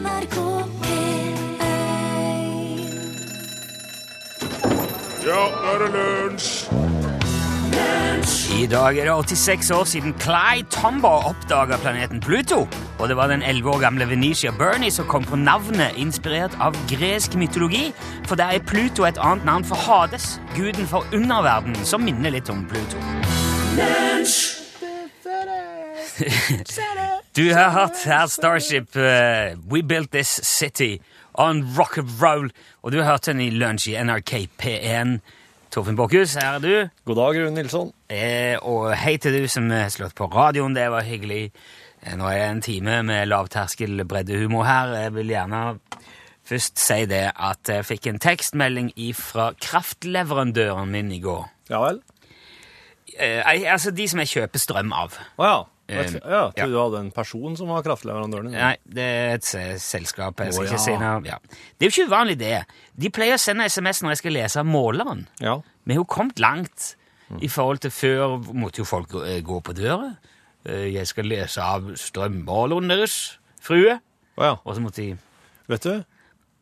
NRK P1 Ja, nå er det lunsj! I dag er det 86 år siden Clyde Tombaugh oppdaga planeten Pluto. Og det var den 11 år gamle Venetia Bernie som kom på navnet inspirert av gresk mytologi, for der er Pluto et annet navn for Hades, guden for underverdenen, som minner litt om Pluto. Du har hørt her Starship uh, We Built This City on rock and roll, og du har hørt den i lunsj i NRK P1. Torfinn Borchhus, her er du. God dag, Rune Nilsson. Eh, og hei til du som har slått på radioen, det var hyggelig. Eh, nå er det en time med lavterskel breddehumor her. Jeg vil gjerne først si det at jeg fikk en tekstmelding fra kraftleverandøren min i går. Ja vel? Eh, altså de som jeg kjøper strøm av. Å ja. Eh, Jeg ja, ja. trodde du hadde en person som var kraftleverandøren din. Nei, det er et selskap. Jeg skal Å, ikke si noe. Ja. Det er jo ikke uvanlig, det. De pleier å sende SMS når jeg skal lese måleren. Ja. Vi har jo kommet langt i forhold til før. Måtte jo folk gå, eh, på døra. Eh, Jeg skal lese av strømmåleren deres, frue. Oh, ja. Og så måtte de Vet du,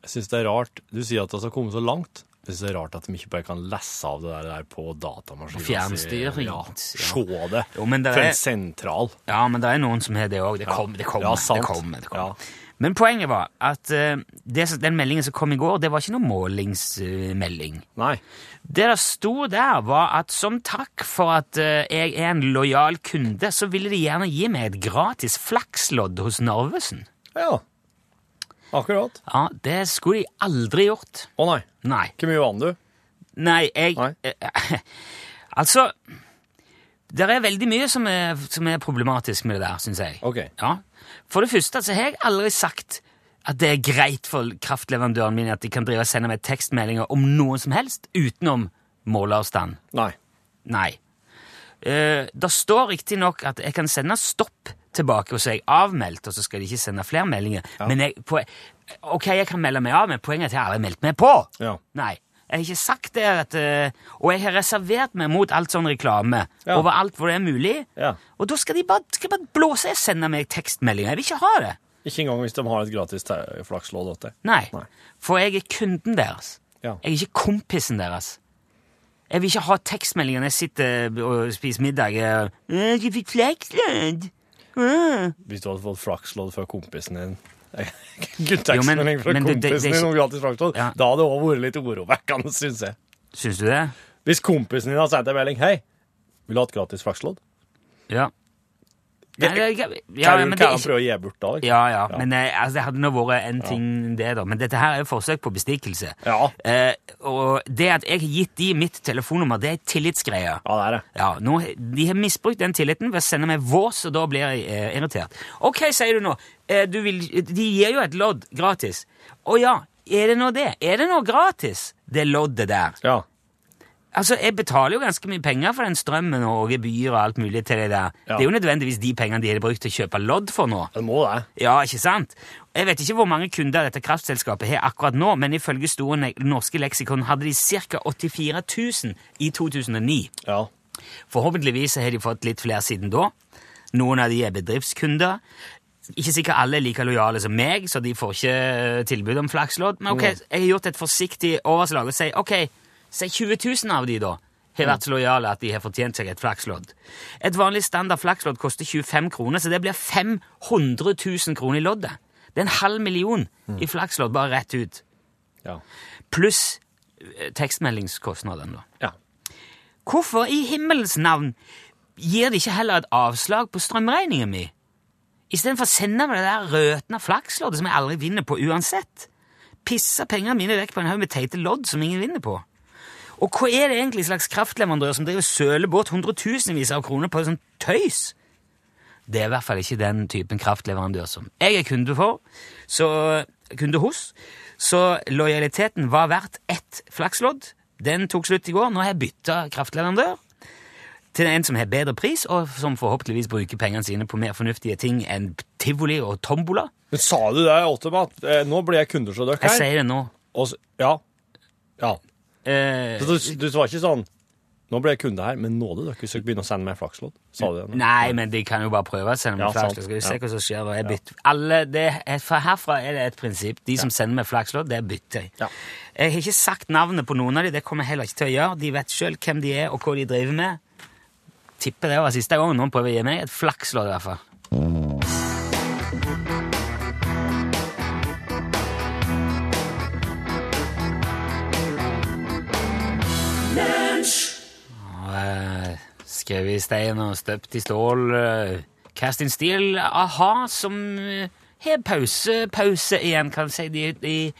jeg syns det er rart Du sier at det har kommet så langt. Jeg synes det er rart at de ikke bare kan lese av det der, på datamaskinen. Fjernstyring. Ja, Ja. se det. Jo, men det er- en sentral. Ja, men det er noen som har det òg. Det, kommer. det kommer. Ja, sant. det kommer, det kommer. Ja. Men poenget var at uh, det, den meldingen som kom i går, det var ikke noen målingsmelding. Nei. Det der sto der, var at som takk for at uh, jeg er en lojal kunde, så ville de gjerne gi meg et gratis flakslodd hos Narvesen. Ja. Akkurat. Ja, det skulle de aldri gjort. Å nei. Nei. Hvor mye vann du? Nei, jeg Nei. eh, Altså Det er veldig mye som er, som er problematisk med det der, syns jeg. Ok. Ja. For det første så har jeg aldri sagt at det er greit for kraftleverandøren min at de kan drive og sende meg tekstmeldinger om noen som helst utenom måleavstand. Nei. Nei. Eh, det står riktignok at jeg kan sende stopp tilbake, og så er jeg avmeldt, og så skal de ikke sende flere meldinger. Men jeg, på, ok, jeg kan melde meg av, men poenget er at jeg har aldri meldt meg på. Ja. Nei. Jeg har ikke sagt det, at, eh, og jeg har reservert meg mot alt sånn reklame Ja. overalt hvor det er mulig. Ja. Og da skal de bare, skal bare blåse og sende meg tekstmeldinger. Jeg vil ikke ha det. Ikke engang hvis de har et gratis flakslåd flakslodd åt deg. Nei. Nei. For jeg er kunden deres. Ja. Jeg er ikke kompisen deres. Jeg vil ikke ha tekstmeldinger når jeg sitter og spiser middag. eh, «Øh, fikk flekslodd. Øh. Hvis du hadde fått flakslodd fra kompisen din Gulltekstmelding fra men det- det- kompisen det din om gratis flakslodd, Ja. da hadde det òg vært litt urovekkende, syns jeg. Syns du det? Hvis kompisen din hadde sendt en melding Hei, vil du ha et gratis flakslodd? Ja. Det, ja, Hva ja, men det det han prøver å gi bort da? liksom? Ja, ja, men eh, altså, det hadde nå vært en ting, det, da. Men dette her er jo forsøk på bestikkelse. Ja. Eh, og det at jeg har gitt de mitt telefonnummer, det er tillitsgreie. Ja, det er det. Ja, nå, De har misbrukt den tilliten ved å sende meg vås, og da blir jeg eh, irritert. Ok, sier du nå. Eh, du vil, de gir jo et lodd gratis. Å ja, er det nå det? Er det nå gratis, det loddet der? Ja. Altså, Jeg betaler jo ganske mye penger for den strømmen og gebyr og alt mulig til det der. Ja. Det er jo nødvendigvis de pengene de har brukt til å kjøpe lodd for nå. Det må det. Ja, ikke sant? Jeg vet ikke hvor mange kunder dette kraftselskapet har akkurat nå, men ifølge Store norske leksikon hadde de ca. 84 000 i 2009. Ja. Forhåpentligvis har de fått litt flere siden da. Noen av de er bedriftskunder. Ikke sikkert alle er like lojale som meg, så de får ikke tilbud om flakslodd. Men ok, jeg har gjort et forsiktig overslag og sier ok, si 20 000 av de da har vært så lojale at de har fortjent seg et flakslodd. Et vanlig standard flakslodd koster 25 kroner, så det blir 500 000 kroner i loddet. Det er en halv million i flakslodd bare rett ut. Ja. Pluss eh, tekstmeldingskostnadene, da. ja. Hvorfor i himmelens navn gir de ikke heller et avslag på strømregningen min? Istedenfor å sende meg det der røtna flaksloddet som jeg aldri vinner på uansett. Pisser pengene mine vekk på en haug med teite lodd som ingen vinner på. Og hva er det egentlig slags kraftleverandør som driver søler bort hundretusenvis av kroner på sånn tøys? Det er i hvert fall ikke den typen kraftleverandør som jeg er kunde for, så, kunde hos. Så lojaliteten var verdt ett flakslodd. Den tok slutt i går. Nå har jeg bytta kraftleverandør til en som har bedre pris, og som forhåpentligvis bruker pengene sine på mer fornuftige ting enn tivoli og tombola. Men sa du det at eh, nå blir jeg kunde her. Jeg sier det nå. Og ja. Ja. Eh, Så du, du var ikke sånn Nå ble jeg kunde her, men nåde dere hvis dere begynner å sende meg flakslodd? Sa du det? Nei, Nei, men de kan jo bare prøve å sende meg Ja, flakslodd. Skal vi se Ja. hva som skjer jeg bytter. Alle, det, er- herfra er det et prinsipp. De som sender meg flakslodd, det bytter jeg. Ja. Jeg har ikke sagt navnet på noen av dem, det kommer jeg heller ikke til å gjøre. De vet sjøl hvem de er, og hva de driver med. Tipper det var siste gang noen prøver å gi meg et flakslodd, i hvert fall. Skrevet i stein og støpt i stål. eh, Cast in steel. A-ha, som eh, har pause, pause igjen, kan du si. De, de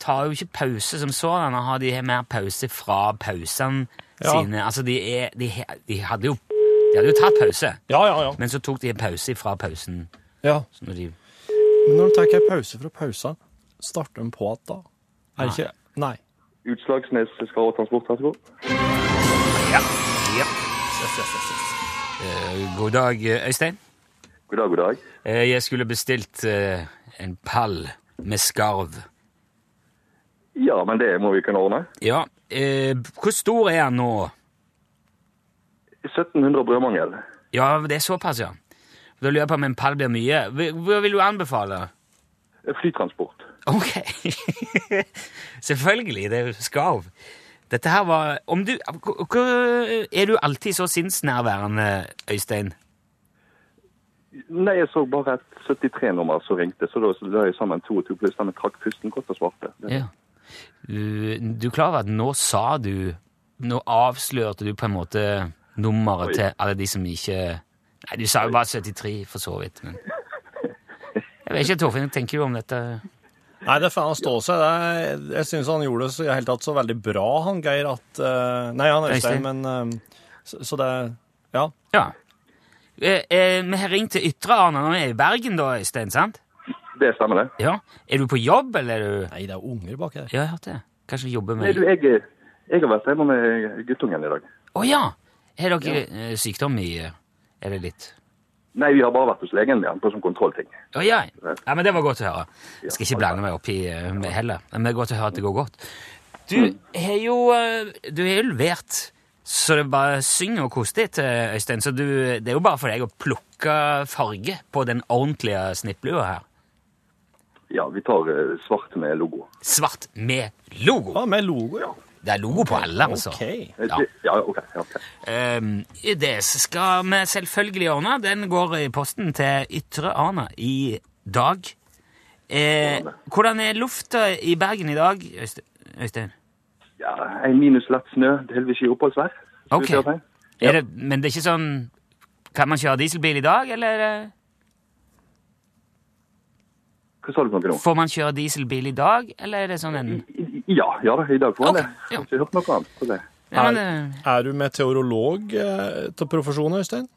tar jo ikke pause som sådan, a-ha, de har mer pause fra pausene Ja. sine. Altså, de, er, de, de, hadde jo, de hadde jo tatt pause, Ja, ja, ja. men så tok de en pause fra pausen. ja. Så når de, Men når de tar en pause fra pausen, starter de på at da? Er det ikke Nei. Utslagsnes Skarv Transport, vær så god. ja. Yes, yes, yes, yes. Eh, god dag, eh, Øystein. God dag, god dag. Eh, Jeg skulle bestilt en pall med skarv. Ja, men det må vi kunne ordne. Ja, eh, hvor stor er den nå? 1700 brødmangel. Ja, det er såpass, ja. Da lurer jeg på om en pall blir mye. Hva vil du anbefale? Flytransport. Ok. Selvfølgelig, det er jo skarv. Dette her var Om du Er du alltid så sinnsnærværende, Øystein? Nei, jeg så bare et 73-nummer som ringte, så da la jeg sammen to og to pluss. Den trakk pusten godt og svarte. Ja. Du, du er klar over at nå sa du Nå avslørte du på en måte nummeret Oi. til alle de som ikke Nei, du sa jo bare 73, for så vidt, men Jeg vet ikke, Torfinn, tenker du om dette? Nei, det får han stå seg. Det er, jeg syns han gjorde det så, helt tatt så veldig bra, han Geir, at uh, Nei, han Øystein. Men uh, så, så det Ja. Ja. Eh, eh, vi har ringt til Ytre Arna når vi er i Bergen, da, Øystein, sant? Det stemmer, det. Ja. Er du på jobb, eller er du Nei, det er unger bak her. Ja, jeg har hørt det. Kanskje jobber jobber Nei, med du, jeg, jeg har vært hjemme med guttungen i dag. Å ja! Har dere ja. sykdom i Er det litt Nei, vi har bare vært hos legen med han på sånn kontrollting. Å ja. ja, men det var godt å høre. Jeg skal ikke blande meg opp i med heller, men det er godt å høre at det går godt. Du har jo eh, Du har levert så det bare synger og koser til, Øystein. Så du, det er jo bare for deg å plukke farge på den ordentlige snipplua her. Ja, vi tar eh, svart med logo. Svart med logo. Ja, med logo, ja. Det er logo på alle, altså. Ok. Eh, Ja. Ja, ok. okay. Um, det skal vi selvfølgelig ordne. Den går i posten til Ytre Arna i dag. Eh, hvordan er lufta i Bergen i dag, Øystein? Ja, en minus lett snø, delvis i oppholdsvær. Okay. Ok. det. Er det, men det er ikke sånn Kan man kjøre dieselbil i dag, eller er Hva sa du for noe nå? får man kjøre dieselbil i dag, eller er det sånn en Ja, ja da, i dag får han Ok, det. ja. Har ikke hørt noe annet. på det. ja, men, det- Er du meteorolog eh, til profesjon, Øystein?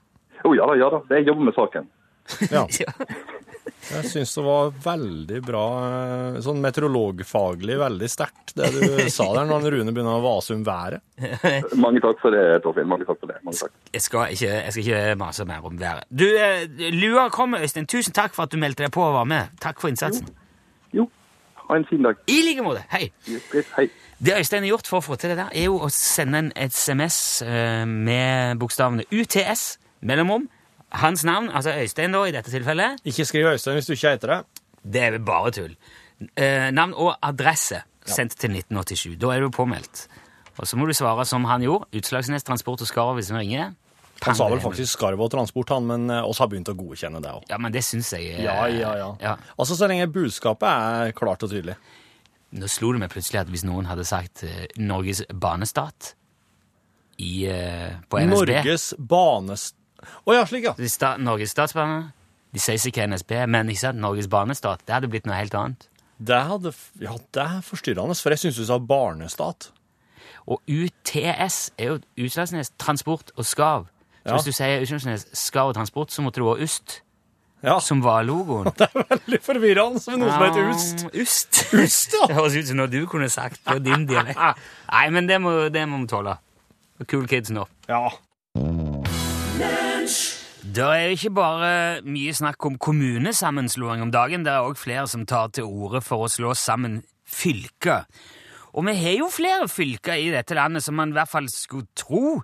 Jo, ja da, ja da. Jeg jobber med saken. Ja. Jeg syns det var veldig bra, eh, sånn meteorologfaglig veldig sterkt, det du sa der når Rune begynner å vase om været. Mange takk for det, Torfinn. Mange takk for det. Mange takk. Jeg skal, ikke, jeg skal ikke mase mer om været. Du, eh, lua kommer, Øystein. Tusen takk for at du meldte deg på og var med. Takk for innsatsen. Jo, ha en fin dag. I like måte. Hei. Yes, Hei. Det Øystein har gjort for å få til det der, er jo å sende en SMS eh, med bokstavene UTS, mellomrom, hans navn, altså Øystein da, i dette tilfellet, Ikke skriv Øystein hvis du ikke heter det. det er bare tull. Eh, navn og adresse sendt til 1987. Da er du påmeldt. Og så må du svare som han gjorde. Utslagsnes Transport og Skarv hvis vi ringer. Han sa vel faktisk skarv og transport, han, men eh, oss har begynt å godkjenne det òg. Ja, men det syns jeg eh, Ja, ja, ja, ja. Altså, så lenge budskapet er klart og tydelig. Nå slo det meg plutselig at hvis noen hadde sagt eh, Norges banestat i, eh, på NSB Norges banest... Å ja, slik, ja. Sta Norges Statsbane. De sier ikke NSB, men ikke sant? Norges Banestat. Det hadde blitt noe helt annet. Det hadde f- Ja, det er forstyrrende, for jeg syns du sa barnestat. Og UTS er jo Utslagsnes Transport og Skav. Så Ja. hvis du sier Utslagsnes Skav Transport, så måtte du ha Ust, Ja, som var logoen. det er veldig forvirrende med noe som heter Ust. Ust. Ust, ja. Det høres ut som noe du kunne sagt på din dialekt. Nei, men det må, det må vi tåle. Cool kids nå. Ja. Det er ikke bare mye snakk om kommunesammenslåing om dagen. Det er òg flere som tar til orde for å slå sammen fylker. Og vi har jo flere fylker i dette landet som man i hvert fall skulle tro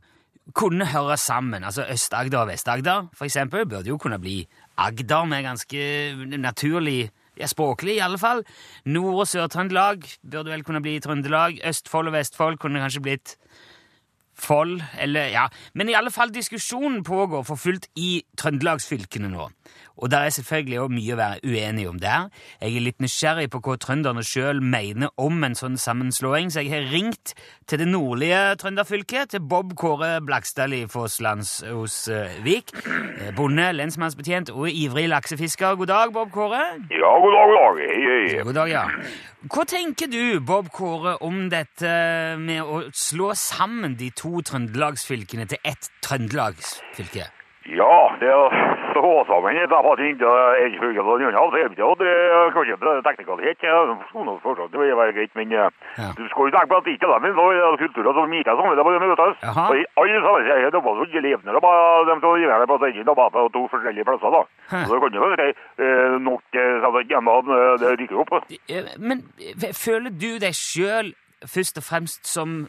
kunne høre sammen. Altså Øst-Agder og Vest-Agder, eksempel, burde jo kunne bli Agder med ganske naturlig ja, språklig i alle fall. Nord- og Sør-Trøndelag burde vel kunne bli Trøndelag. Østfold og Vestfold kunne kanskje blitt Fold, eller ja. Men i alle fall, diskusjonen pågår for fullt i trøndelagsfylkene nå. Og der er selvfølgelig også mye å være uenig om der. Jeg er litt nysgjerrig på hva trønderne sjøl mener om en sånn sammenslåing, så jeg har ringt til det nordlige trønderfylket, til Bob Kåre Blakstad i Fosslands hos uh, Vik. Eh, Bonde, lensmannsbetjent og ivrig laksefisker. God dag, Bob Kåre. Ja, god dag, god dag. Hei, hei. God dag, ja. Hva tenker du, Bob Kåre, om dette med å slå sammen de to trøndelagsfylkene til ett trøndelagsfylke? Ja, det er så sammen et par ting. Det er ikke fylket på den andre siden, og det er kanskje en teknikalitet. Forstått, det vil være greit, men eh, du skal jo tenke på at ikke dem, er kulturer som ikke er sammen, det må møtes. Og alle sammen det var jo ikke levende, det var de som deg på sendingen, på to forskjellige plasser da. Så det kan jo være eh, nok eh, sånn hjemme det rykker opp. Men føler du deg sjøl først og fremst som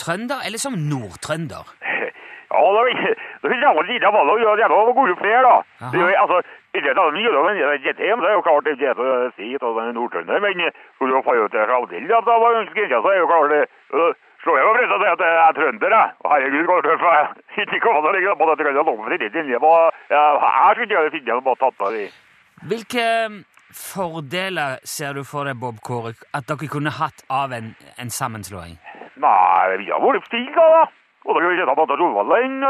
trønder, eller som nordtrønder? Ja, det er ikke det litt av alle, det er noe gode flere, da. Det er jo, altså, ikke det er det ikke det, det jo klart det er ikke å si til det er men eh, skulle jo få jo til Raudhild at det var ønsket, så er jo klart det, øh, slår jeg meg frem til å si at jeg er trønder, jeg. Herregud, går det jeg ikke kommer til å ligge på dette grønne lommet ikke hva, ja, her skulle jeg finne noe tatt av de. Hvilke mm, fordeler ser du for deg, Bob Kåre, at dere kunne hatt av en, en sammenslåing? Nei, vi har vært da, da. Og vi ikke ta på at Rovalden,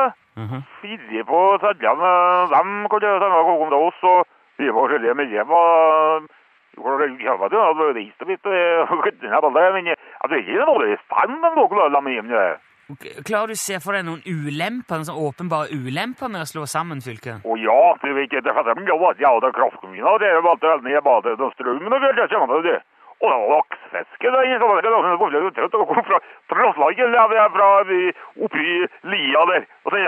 fire på tredjene, dem kan jeg sende komme til oss, og vi får forskjellige medlemmer. Jo, og det det ikke litt, det, men jeg tror ikke det er noe stand med noe la meg hjem, det. Ok, Klarer du å se for deg noen ulemper, noen sånn åpenbare ulemper med å slå sammen fylket? Å ja, du vet ikke, det er at jeg hadde kraftkommuner, det er jo alt det heldige jeg bare til strømmen, og det til det. Laksefiske, ingen sånn, kom fra Trøndelag, eller er fra oppi lia der. Og så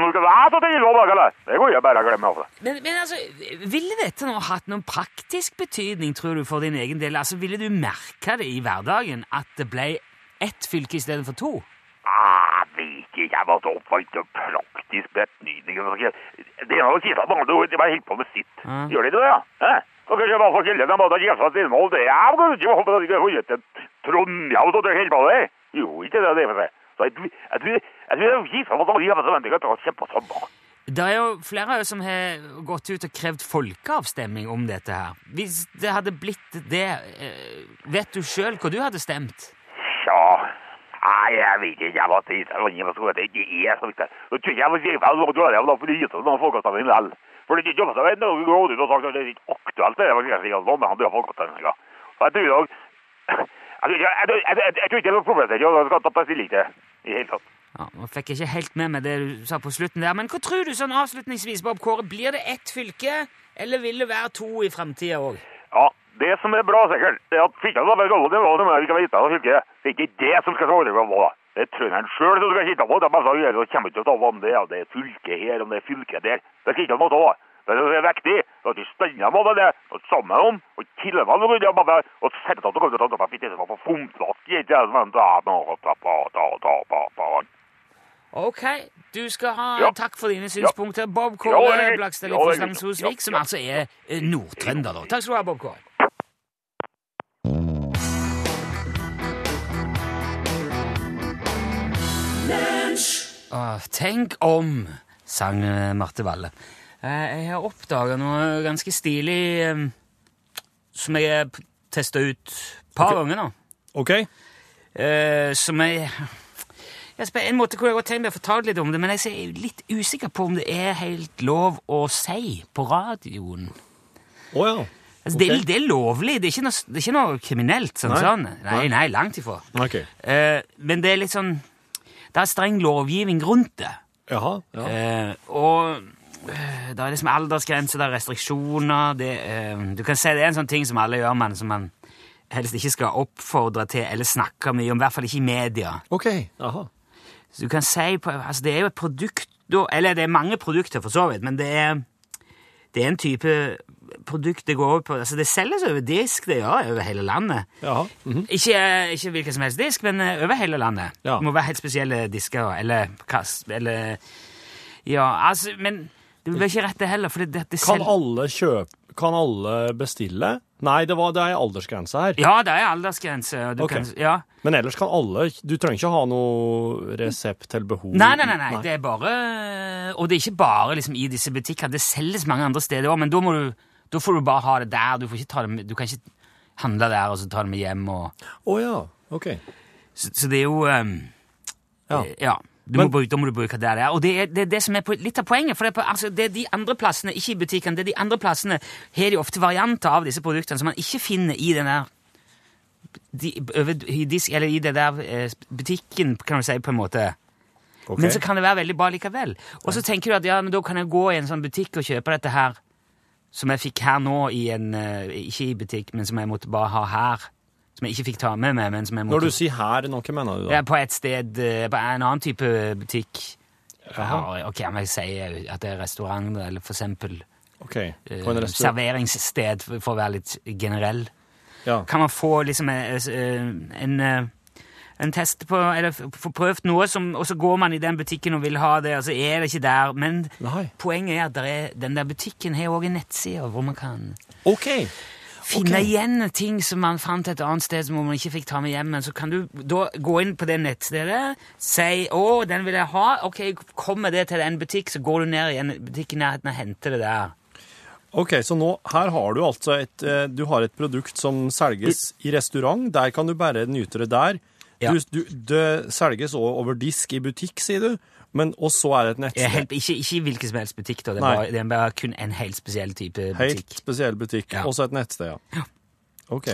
sånn? Det går jeg bare å glemme, altså. Men, men altså, ville dette nå hatt noen praktisk betydning, tror du, for din egen del? Altså, Ville du merke det i hverdagen at det ble ett fylke istedenfor to? Ah, vet ikke, jeg var så oppvakt av praktisk betydning. Det er noe å si det bare helt på med sitt. Gjør de det, ja? Så kanskje bare for kilden, de bare gjev seg til innhold. Det er jo ikke håpet at de ikke til Trondheim, så det er på det. Jo, ikke det, det for seg. Så jeg tror, jeg tror, jeg tror det er gitt at de har forventninger til å sammen. Det er jo flere som har gått ut og krevd folkeavstemning om dette her. Hvis det hadde blitt det, eh, vet du sjøl hva du hadde stemt? Ja, nei, jeg vet ikke, jeg var til jeg var så tror jeg jeg var det var folkeavstemning vel. For det er ikke ennå, gått ut og sagt at det er ikke aktuelt, det var ikke sånn, men han drar folk Så jeg tror jo, jeg tror jeg, tror- jeg, tror ikke det er noe problem, det ikke, jeg skal ta stilling til i hele tatt. Ja, Nå fikk jeg ikke helt med meg det du sa på slutten der, men hva tror du sånn avslutningsvis, Bob Kåre? Blir det ett fylke, eller vil det være to i framtida òg? Ja, det som er bra sikkert, det er at fylkene skal være gode, det var det ikke fylket. Det er ikke det som skal foregå nå, da. Det er trønderen sjøl som skal sitte på. Det er bare så gjør det, kommer ikke til å ta om det, det er fylket her, om det er fylket der. Det skal ikke noe av. Det er viktig, det er vi stender med det, og sammen om, og kille meg det, og bare, og sette at du å ta på fitte, på ikke det som er ta, ta. Ok, du skal ha Ja. takk for dine synspunkter. Bob Kåre det er. Blakstad det er fra greit. Som altså er eh, nordtrønder. Takk skal du ha, Bob Kåre. Åh, tenk om, sang eh, Marte Valle. Eh, Jeg har oppdaga noe ganske stilig eh, som jeg har testa ut et par ganger nå. OK? Som jeg jeg på en måte kunne jeg godt tenkt meg å fortelle litt om det, men jeg er litt usikker på om det er helt lov å si på radioen. Å ja. Altså, det, er, det er lovlig, det er ikke noe, det er ikke noe kriminelt. Sånn, Nei. sånn. Nei, Nei. langt ifra. OK. Uh, men det er litt sånn Det er streng lovgivning rundt det. Jaha. Ja. Eh, og eh, det er liksom aldersgrenser, det er restriksjoner det, eh, Du kan si det er en sånn ting som alle gjør, men som man helst ikke skal oppfordre til eller snakke mye om, i hvert fall ikke i media. OK. Jaha. Så du kan si på, altså Det er jo et produkt Eller det er mange produkter, for så vidt, men det er, det er en type produktet går over på Altså, det selges over disk, det gjør over hele landet. Ja. Mm -hmm. Ikke, ikke hvilken som helst disk, men eh, over hele landet. Ja. Det må være helt spesielle disker, eller kass eller Ja, altså, men det blir ikke rett det heller, for det, det, det Kan alle kjøpe Kan alle bestille? Nei, det, var, det er aldersgrense her. Ja, det er aldersgrense. og Du Ok. kan, ja. Men ellers kan alle Du trenger ikke ha noe resept til behov. Nei, nei, nei, nei, det er bare Og det er ikke bare liksom, i disse butikkene. Det selges mange andre steder òg, men da, må du, da får du bare ha det der. Du, får ikke ta det med, du kan ikke handle der og så ta det med hjem. Og, Å ja. OK. så, så det er jo um, Ja. eh, ja. Du Men- må bruke, da må du bruke det der. Og det er det, er det som er på, litt av poenget. For det er, på, altså, det er de andre plassene, ikke i butikken, det er de andre plassene har de ofte varianter av disse produktene som man ikke finner i den der de, i, disk, eller i det der eh, butikken, kan du si, på en måte. Okay. Men så kan det være veldig bra likevel. Og så tenker du at ja, men da kan jeg gå i en sånn butikk og kjøpe dette her, som jeg fikk her nå i en eh, Ikke i butikk, men som jeg måtte bare ha her. Som jeg ikke fikk ta med meg, men som jeg måtte Når du sier her, noe mener du da? ja, På et sted, eh, på en annen type butikk. Jaha. Ok, om jeg sier at det er restaurant, eller for eksempel OK. eh, På en restaurant? serveringssted, for, å være litt generell. Ja. Kan man få liksom en, en, en test på, eller får prøvd noe, som, og så går man i den butikken og vil ha det, og så er det ikke der. Men Nei. poenget er at er, den der butikken har også en nettside hvor man kan okay. finne okay. igjen ting som man fant et annet sted som man ikke fikk ta med hjem. Men så kan du da gå inn på det nettstedet, si 'Å, den vil jeg ha'. Ok, kommer det til en butikk, så går du ned i en butikk i nærheten og henter det der. Ok, Så nå, her har du altså et, eh, du har et produkt som selges i restaurant. Der kan du bare nyte det der. Ja. Du, du, det selges også over disk i butikk, sier du. Men, og så er det et nettsted. helt, ikke, ikke i hvilken som helst butikk, da. Det er, bare, det er bare kun en helt spesiell type butikk. Helt spesiell butikk. Ja. Også et nettsted, ja. ja. Ok.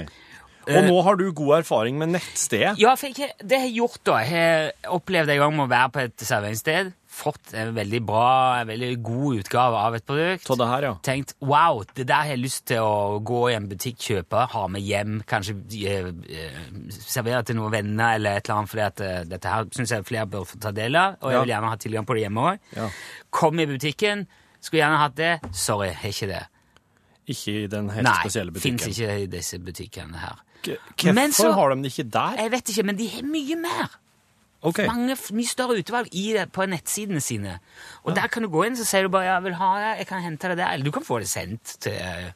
Og Eh, nå har du god erfaring med nettstedet. Ja, for jeg, det har jeg gjort, da. Jeg har opplevd en gang med å være på et serveringssted. Fått en veldig bra, en veldig god utgave av et produkt. Ta det her, ja. Tenkt wow, det der har jeg lyst til å gå i en butikk, kjøpe, ha med hjem, kanskje eh, eh, servere til noen venner eller et eller annet, fordi at eh, dette her syns jeg flere bør få ta del av, og jeg vil gjerne ha tilgang på det hjemme òg. Ja. Kom i butikken, skulle gjerne hatt det. Sorry, har ikke det. Ikke i den helt Nei, spesielle butikken. Nei, fins ikke i disse butikkene her. Hvorfor har de det ikke der? Jeg vet ikke, men de har mye mer. Ok. mange, mye større utvalg i det, på nettsidene sine. Og der kan du gå inn så sier du bare ja, vil ha det, jeg kan hente det der. Eller du kan få det sendt til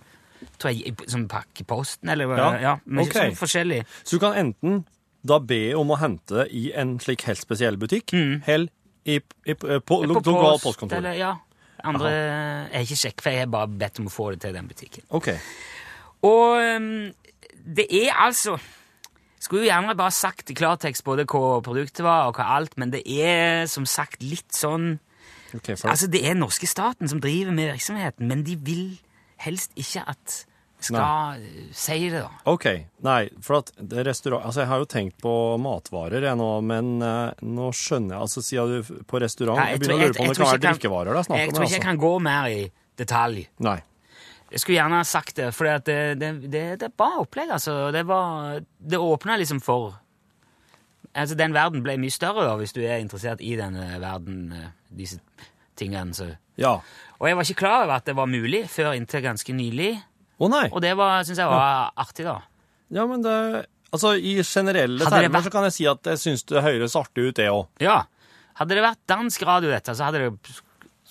tror jeg, som pakke posten, eller Ja, ja, men okay. sånn forskjellig. Så du kan enten da be om å hente det i en slik helt spesiell butikk, eller i, i, i, på, På lokal postkontor. Eller, ja. Andre Jeg er ikke sjekk, for jeg har bare bedt om å få det til den butikken. Ok. Og øhm, det er altså Skulle jo gjerne bare sagt i klartekst både hva produktet var, og hva alt, men det er som sagt litt sånn okay, Altså, det er norske staten som driver med virksomheten, men de vil helst ikke at jeg skal Nei. si det, da. ok, nei, for at restaurant... Altså, jeg har jo tenkt på matvarer jeg nå, men uh, nå skjønner jeg, altså, siden du på restaurant, Nei, jeg, tror- begynner å lure på om det kan være drikkevarer det er snakk Jeg tror ikke jeg altså. kan gå mer i detalj. Nei. Jeg skulle gjerne ha sagt det, for det, det, det, det er bra opplegg, altså. Det, var, det åpna liksom for Altså, den verden ble mye større da, hvis du er interessert i denne verden, eh, disse tingene. Så. Ja. Og jeg var ikke klar over at det var mulig før inntil ganske nylig, Å nei. og det var, syns jeg var artig, da. Ja, men det... Altså, i generelle Hadde termer vært- så kan jeg si at jeg synes det høres artig ut, det også. Ja. Hadde det vært dansk radio, dette, så, hadde det,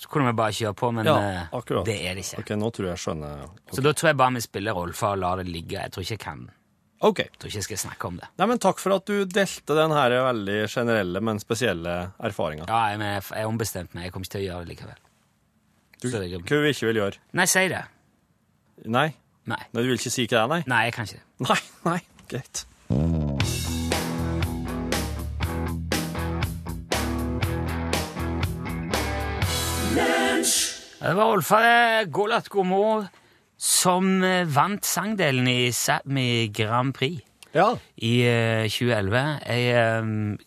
så kunne vi bare kjøre på, men Ja, eh, akkurat. det er det ikke. Ok, nå tror jeg skjønner. skjønner. Så da tror jeg bare vi spiller Rolfa og lar det ligge. Jeg tror ikke jeg kan. Ok. Jeg tror ikke jeg skal snakke om det. Nei, men takk for at du delte den her veldig generelle, men spesielle erfaringen. Ja, men jeg jeg har ombestemt meg. Jeg kommer ikke til å gjøre det likevel. Du, hva du ikke vil gjøre? Nei, si det. Nei? Nei. Nei, du vil ikke si hva det er, nei? Nei, jeg kan ikke det. Nei, nei, greit. Det var Olfa Gålat Gomo som eh, vant sangdelen i Sápmi Grand Prix Ja. i eh, 2011. Jeg eh,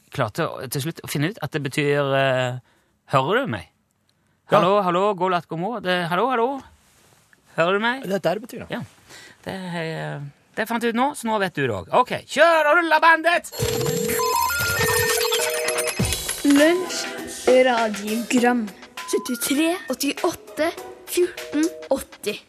klarte til slutt å finne ut at det betyr eh, Hører du meg? Ja. Hallo, hallo, Gålat Gomo. Det- Hallo, hallo. Hører du meg? Det er det det betyr. Ja. Det, jeg- det fant jeg ut nå, så nå vet du det òg. OK, kjør og rulla bandet! Lunsj, radiogram 73, 88, 14, 80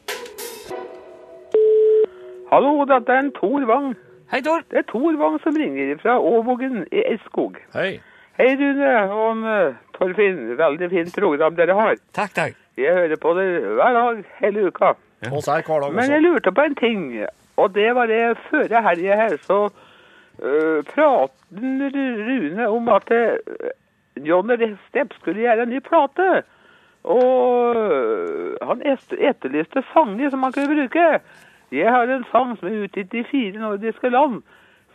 Hallo, dette er en Tor Wang. Hei, Tor. Det er Tor Wang som ringer fra Åvågen i Eskog. Hei. Hei, Rune og uh, Torfinn. Veldig fint program dere har. Takk, takk. Jeg hører på det hver dag hele uka. Ja. er hver dag Men jeg lurte på en ting, og det var det før helga her, så uh, praten Rune om at uh, Johnny Stepp skulle gjøre en ny plate. Og øh, han etterlyste sanger som han kunne bruke. Jeg har en sang som er utgitt i fire nordiske land,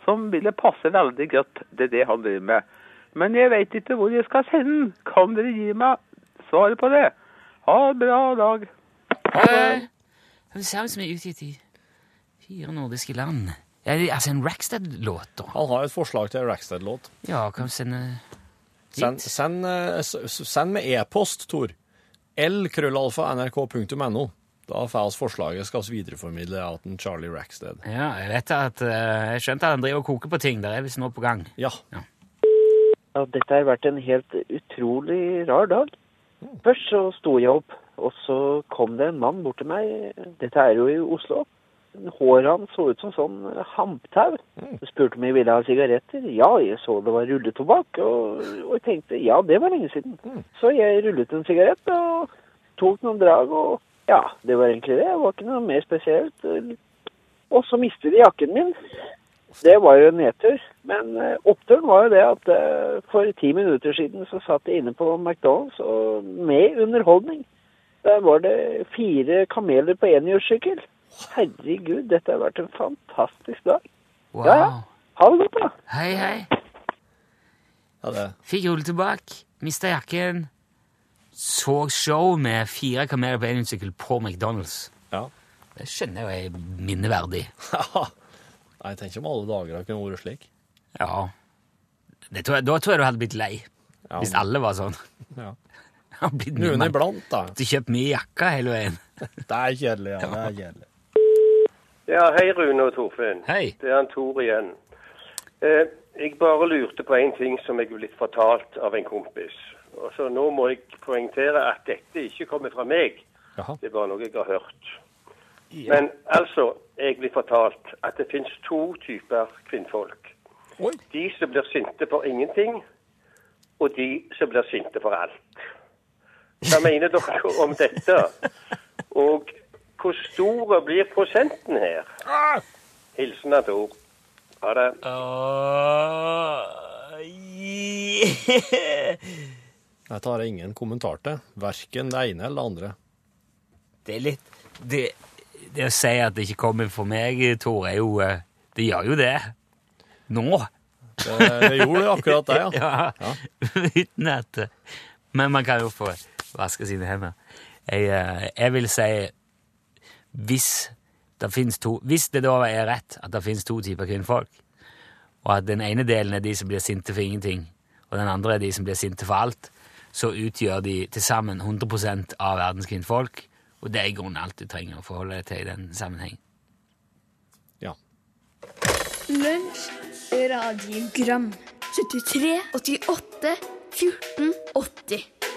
som ville passe veldig godt til det han driver med. Men jeg vet ikke hvor jeg skal sende den. Kan dere gi meg svaret på det? Ha en bra dag. Ha det. En sang som er utgitt i fire nordiske land. Er altså en Rackstead-låt, da. Han har et forslag til en Rackstead-låt. Ja, kan vi sende Send, send, eh, send med e-post, Tor. l-krøllalfa-nrk.no. Da får vi forslaget, skal vi videreformidle til Charlie Rackstead. Ja, jeg vet at eh, Jeg skjønte at han driver og koker på ting. Der er visst noe på gang. Ja. Ja, dette har vært en helt utrolig rar dag. Først så sto jeg opp, og så kom det en mann bort til meg. Dette er jo i Oslo. Håret hans så ut som sånn hamptau. Så spurte om jeg ville ha sigaretter. Ja, jeg så det var rulletobakk, og, og jeg tenkte ja, det var lenge siden. Så jeg rullet en sigarett og tok noen drag, og ja, det var egentlig det. Det var ikke noe mer spesielt. Og så mistet de jakken min. Det var jo en nedtur. Men eh, oppturen var jo det at eh, for ti minutter siden så satt jeg inne på McDonald's og med underholdning. Der var det fire kameler på enhjulssykkel. Herregud, dette har vært en fantastisk dag. Wow. Ja, ja. Ha det godt, da. Hei, hei. ja det. Fikk rullet tilbake, mista jakken. Så show med fire kameler på enhjulssykkel på McDonald's. Ja. Det skjønner jeg er minneverdig. Jeg tenker om alle dager har kunne vært slik. Ja. Det tror jeg, da tror jeg du hadde blitt lei. Ja. Hvis alle var sånn. Ja. Noen iblant, da. Du kjøper mye jakker hele veien. Det er kjedelig, ja. Det er kjedelig. Ja, hei Rune og Torfinn. Hei. Det er han Tor igjen. Eh, jeg bare lurte på en ting som jeg er blitt fortalt av en kompis. Og så Nå må jeg poengtere at dette ikke kommer fra meg. Jaha. Det er bare noe jeg har hørt. Men altså, jeg blir fortalt at det finnes to typer kvinnfolk. Oi. De som blir sinte for ingenting, og de som blir sinte for alt. Hva mener dere om dette? Og hvor stor blir prosenten her? Hilsen av Tor. Ha det. Dette har jeg ingen kommentar til. Verken det ene eller det andre. Det er litt Det, det å si at det ikke kommer for meg, Tor, er jo eh, Det gjør jo det. Nå. Det, det gjorde akkurat det, ja. Ja. Uten at Men man kan jo få vaske sine hender. Jeg, eh, jeg vil si hvis det to Hvis det da er rett at det finnes to typer kvinnfolk, og at den ene delen er de som blir sinte for ingenting, og den andre er de som blir sinte for alt, så utgjør de til sammen 100 av verdens kvinnfolk, og det er i grunnen alt du trenger å forholde deg til i den sammenheng. ja. Lunsj, radiogram 73, 88, 14, 80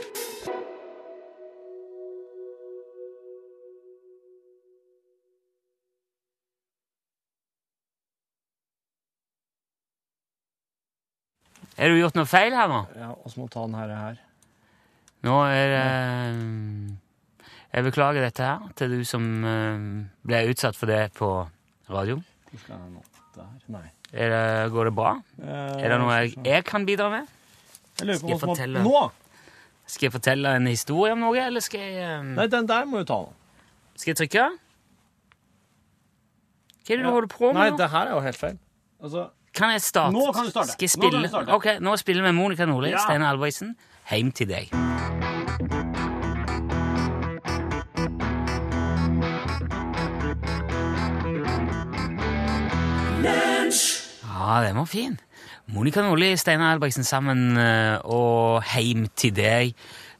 Har du gjort noe feil her nå? ja og så må ta den her. her. Nå er det Jeg beklager dette her til du som eh, ble utsatt for det på radio. Hvor skal jeg nå? Der? Nei. Er det, går det bra? Er det noe jeg, jeg kan bidra med? Jeg lurer Skal jeg på hva som fortelle? Nå! Skal jeg fortelle en historie om noe, eller skal jeg eh, Nei, den der må du ta nå. Skal jeg trykke? Hva er det du holder på med Nei, nå? det her er jo helt feil. Altså, Kan jeg starte? Nå kan du starte. Skal jeg Nå spille? du starte. Ok, nå spiller vi Monica Nordli, Ja. Steinar Albrigtsen, Heim til deg. Ja, den var fin. Monica Nordli, Steinar Albrigtsen sammen eh, og Heim til deg.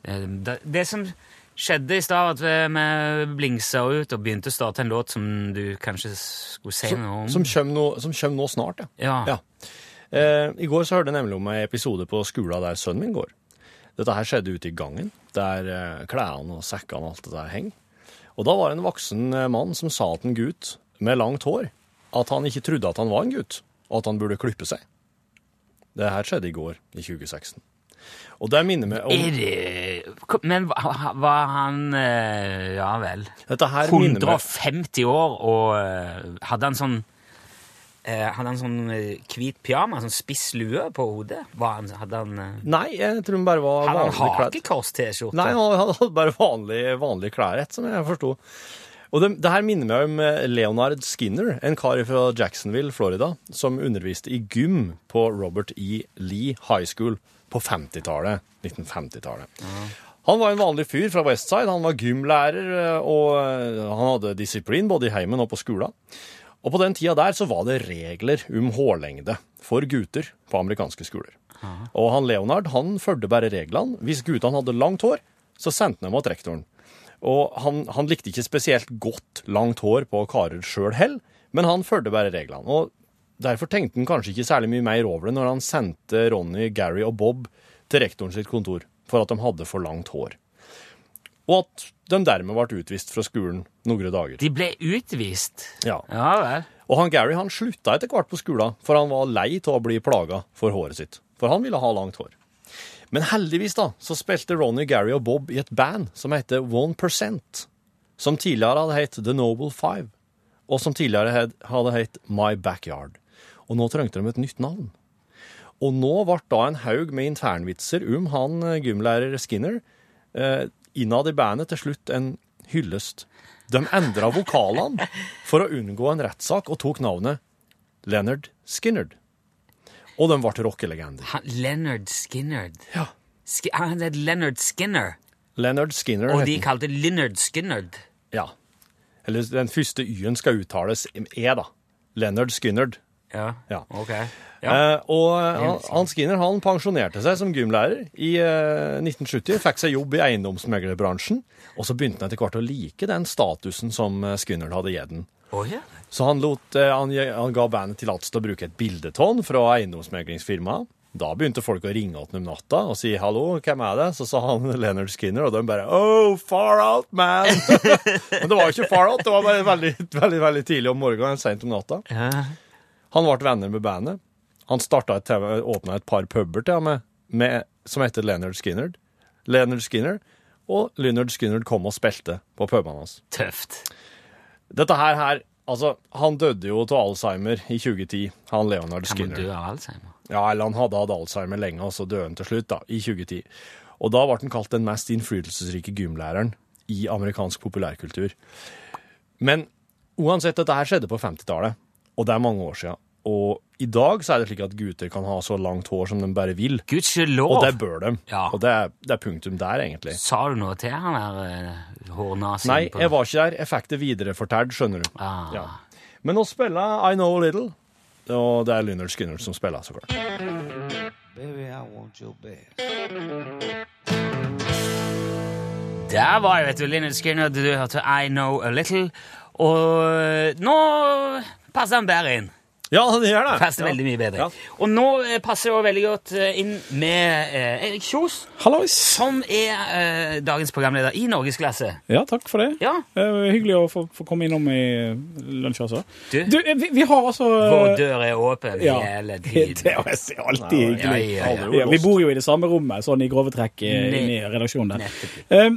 Eh, Det, det som skjedde i stad, at vi- blingsa ut og begynte å starte en låt som du kanskje skulle si noe om. som kommer nå, som kommer nå snart, ja. Ja. Ja. Eh, I går så hørte jeg nemlig om en episode på skolen der sønnen min går. Dette her skjedde ute i gangen, der eh, klærne og sekkene og alt det der henger. Og da var det en voksen eh, mann som sa til en gutt med langt hår at han ikke trodde at han var en gutt, og at han burde klippe seg. Det her skjedde i går, i 2016. Og det minner meg om Er det Men var han eh, Ja vel. Dette her minner meg 150 år og eh, hadde han sånn eh, Hadde han sånn hvit pyjamas, sånn spiss lue på hodet? Han, hadde han Nei, jeg tror han bare var Hadde han Hadde kledd. hakekors-T-skjorte? Nei, han han hadde bare vanlig, vanlig klær, rett som jeg forsto. Og det, det her minner meg om Leonard Skinner, en kar fra Jacksonville, Florida, som underviste i gym på Robert E. Lee High School på 50-tallet. 1950-tallet. Han var en vanlig fyr fra Westside. Han var gymlærer, eh, og eh, han hadde disiplin både i heimen og på skolen. Og på den tida der så var det regler om hårlengde for gutter på amerikanske skoler. Og han Leonard han fulgte bare reglene. Hvis guttene hadde langt hår, så sendte han dem mot rektoren. Og han, han likte ikke spesielt godt langt hår på karer sjøl heller, men han fulgte bare reglene. Og derfor tenkte han kanskje ikke særlig mye mer over det når han sendte Ronny, Gary og Bob til rektoren sitt kontor for at de hadde for langt hår. Og at de dermed ble utvist fra skolen noen dager. De ble utvist? Ja. Ja vel. Og han Gary han slutta etter hvert på skolen, for han var lei av å bli plaga for håret sitt. For han ville ha langt hår. Men heldigvis da, så spilte Ronny, Gary og Bob i et band som heter One Percent, som tidligere hadde hett The Noble Five, og som tidligere hadde hett My Backyard. Og nå trengte de et nytt navn. Og nå ble da en haug med internvitser om han eh, gymlærer Skinner eh, innad i bandet til slutt en hyllest. De endra vokalene for å unngå en rettssak og tok navnet Leonard Skinnerd. Og de ble rockelegender. Leonard Skinnerd. Ja. Sk han het Leonard Skinner, Leonard Skinner og de kalte Leonard Skinnerd. Ja. Eller den første y-en skal uttales e, da. Leonard Skinnerd. Ja, Ja. ok. Ja. Eh, og Hans han, han Skinner han pensjonerte seg som gymlærer i eh, 1970, fikk seg jobb i eiendomsmeglerbransjen, og så begynte han etter hvert å like den statusen som eh, Skinner hadde gitt den. Oh, yeah. Så han, lot, eh, han, han ga bandet tillatelse til å bruke et bildetonn fra eiendomsmeglingsfirmaet. Da begynte folk å ringe til ham om natta og si 'hallo, hvem er det?' Så sa han Leonard Skinner, og de bare 'oh, far out, man'. Men det var jo ikke far out, det var bare veldig, veldig, veldig tidlig om morgenen, seint om natta. ja. Han ble venner med bandet. Han et, TV åpna et par puber til ham med, som heter Leonard Skinner. Leonard Skinner. Og Leonard Skinner kom og spilte på pubene hans. Tøft. Dette her, her Altså, han døde jo av Alzheimer i 2010, han Leonard Skinner. dø av Alzheimer? Ja, eller han hadde hatt Alzheimer lenge, og så døde han til slutt, da, i 2010. Og da ble han kalt den mest innflytelsesrike gymlæreren i amerikansk populærkultur. Men uansett, dette her skjedde på 50-tallet, og det er mange år siden. Og i dag så er det slik at gutter kan ha så langt hår som de bare vil. Gudskjelov! Og det bør de. Ja. Og det er, det er punktum der, egentlig. Sa du noe til han der uh, hårnasen? Nei, på- jeg var ikke der. Jeg fikk det viderefortalt, skjønner du. Ah. Ja. Men nå spiller I Know a Little, og det er Lynyrd Skinner som spiller, så klart. Baby, I want your best. Der var det, vet du, Lynyrd Skinner. Du hørte I Know A Little. Og nå passer han bedre inn. Ja, det gjør det. Passer ja. veldig mye bedre. Ja. Og nå eh, passer det også veldig godt eh, inn med eh, Erik Kjos, Hallois. som er eh, dagens programleder i Norgesklasse. Ja, takk for det. Ja, Eh, hyggelig å få, få komme innom i lunsj også. Du? Du, eh, vi, vi har altså vår dør er åpen ja, hele Det er er alltid hyggelig. Ja, ja, ja. Ja, vi bor jo i det samme rommet, sånn i grove trekk eh, Ne- inne i redaksjonen der. Nettopp. Eh,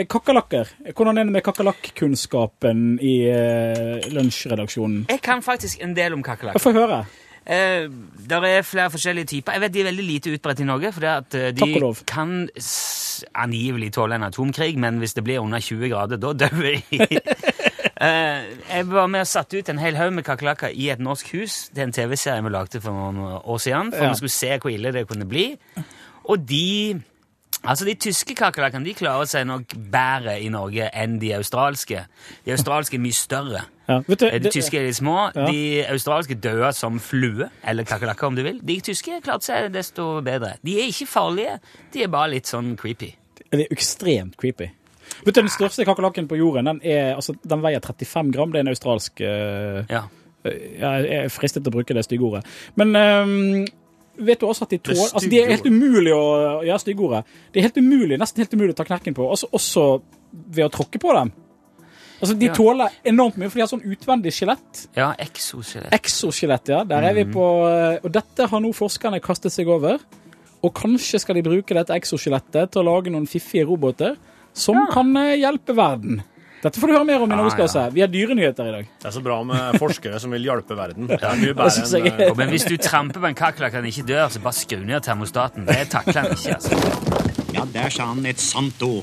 eh, Kakerlakker. Hvordan er det med kakerlakkunnskapen i eh, lunsjredaksjonen? Jeg kan faktisk en del om kakerlakker. Få høre. Eh, der er flere forskjellige typer. Jeg vet De er veldig lite utbredt i Norge. For at eh, de kan angivelig tåle en atomkrig, men hvis det blir under 20 grader, da dør de. Eh, jeg var med og satte ut en hel haug med kakerlakker i et norsk hus. Det er en TV-serie vi lagde for noen år siden, for Ja. vi skulle se hvor ille det kunne bli. Og de Altså, De tyske kakerlakkene de klarer seg nok bedre i Norge enn de australske. De australske er mye større. Ja, du, De tyske er litt små. Ja. De australske døde som flue, eller kakerlakker om du vil. De tyske klarte seg desto bedre. De er ikke farlige, de er bare litt sånn creepy. De er ekstremt creepy. Vet du, Den største kakerlakken på jorden den, er, altså, den veier 35 gram. Det er en australsk uh, Ja. Jeg er fristet til å bruke det styggeordet. Men um, vet du også at de tåler Det altså, De er helt umulig å Ja, styggeordet. Det er helt umulig, nesten helt umulig å ta knekken på, også, også ved å tråkke på dem. Altså, De Ja. tåler enormt mye, for de har sånn utvendig skjelett. Ja, exoskjelett. Exoskjelett, ja. Der er vi Mhm. på eh, Og dette har nå forskerne kastet seg over. Og kanskje skal de bruke dette exoskjelettet til å lage noen fiffige roboter som kan eh, hjelpe verden. Dette får du høre mer om i Ja, ja. Vi har dyrenyheter i dag. Det er så bra med forskere som vil hjelpe verden. Det er mye bedre enn eh, Men hvis du tramper på en kakerlakk og den ikke dør, så bare skru ned termostaten. Det takler han ikke, altså. Ja, der sa han et sant ord.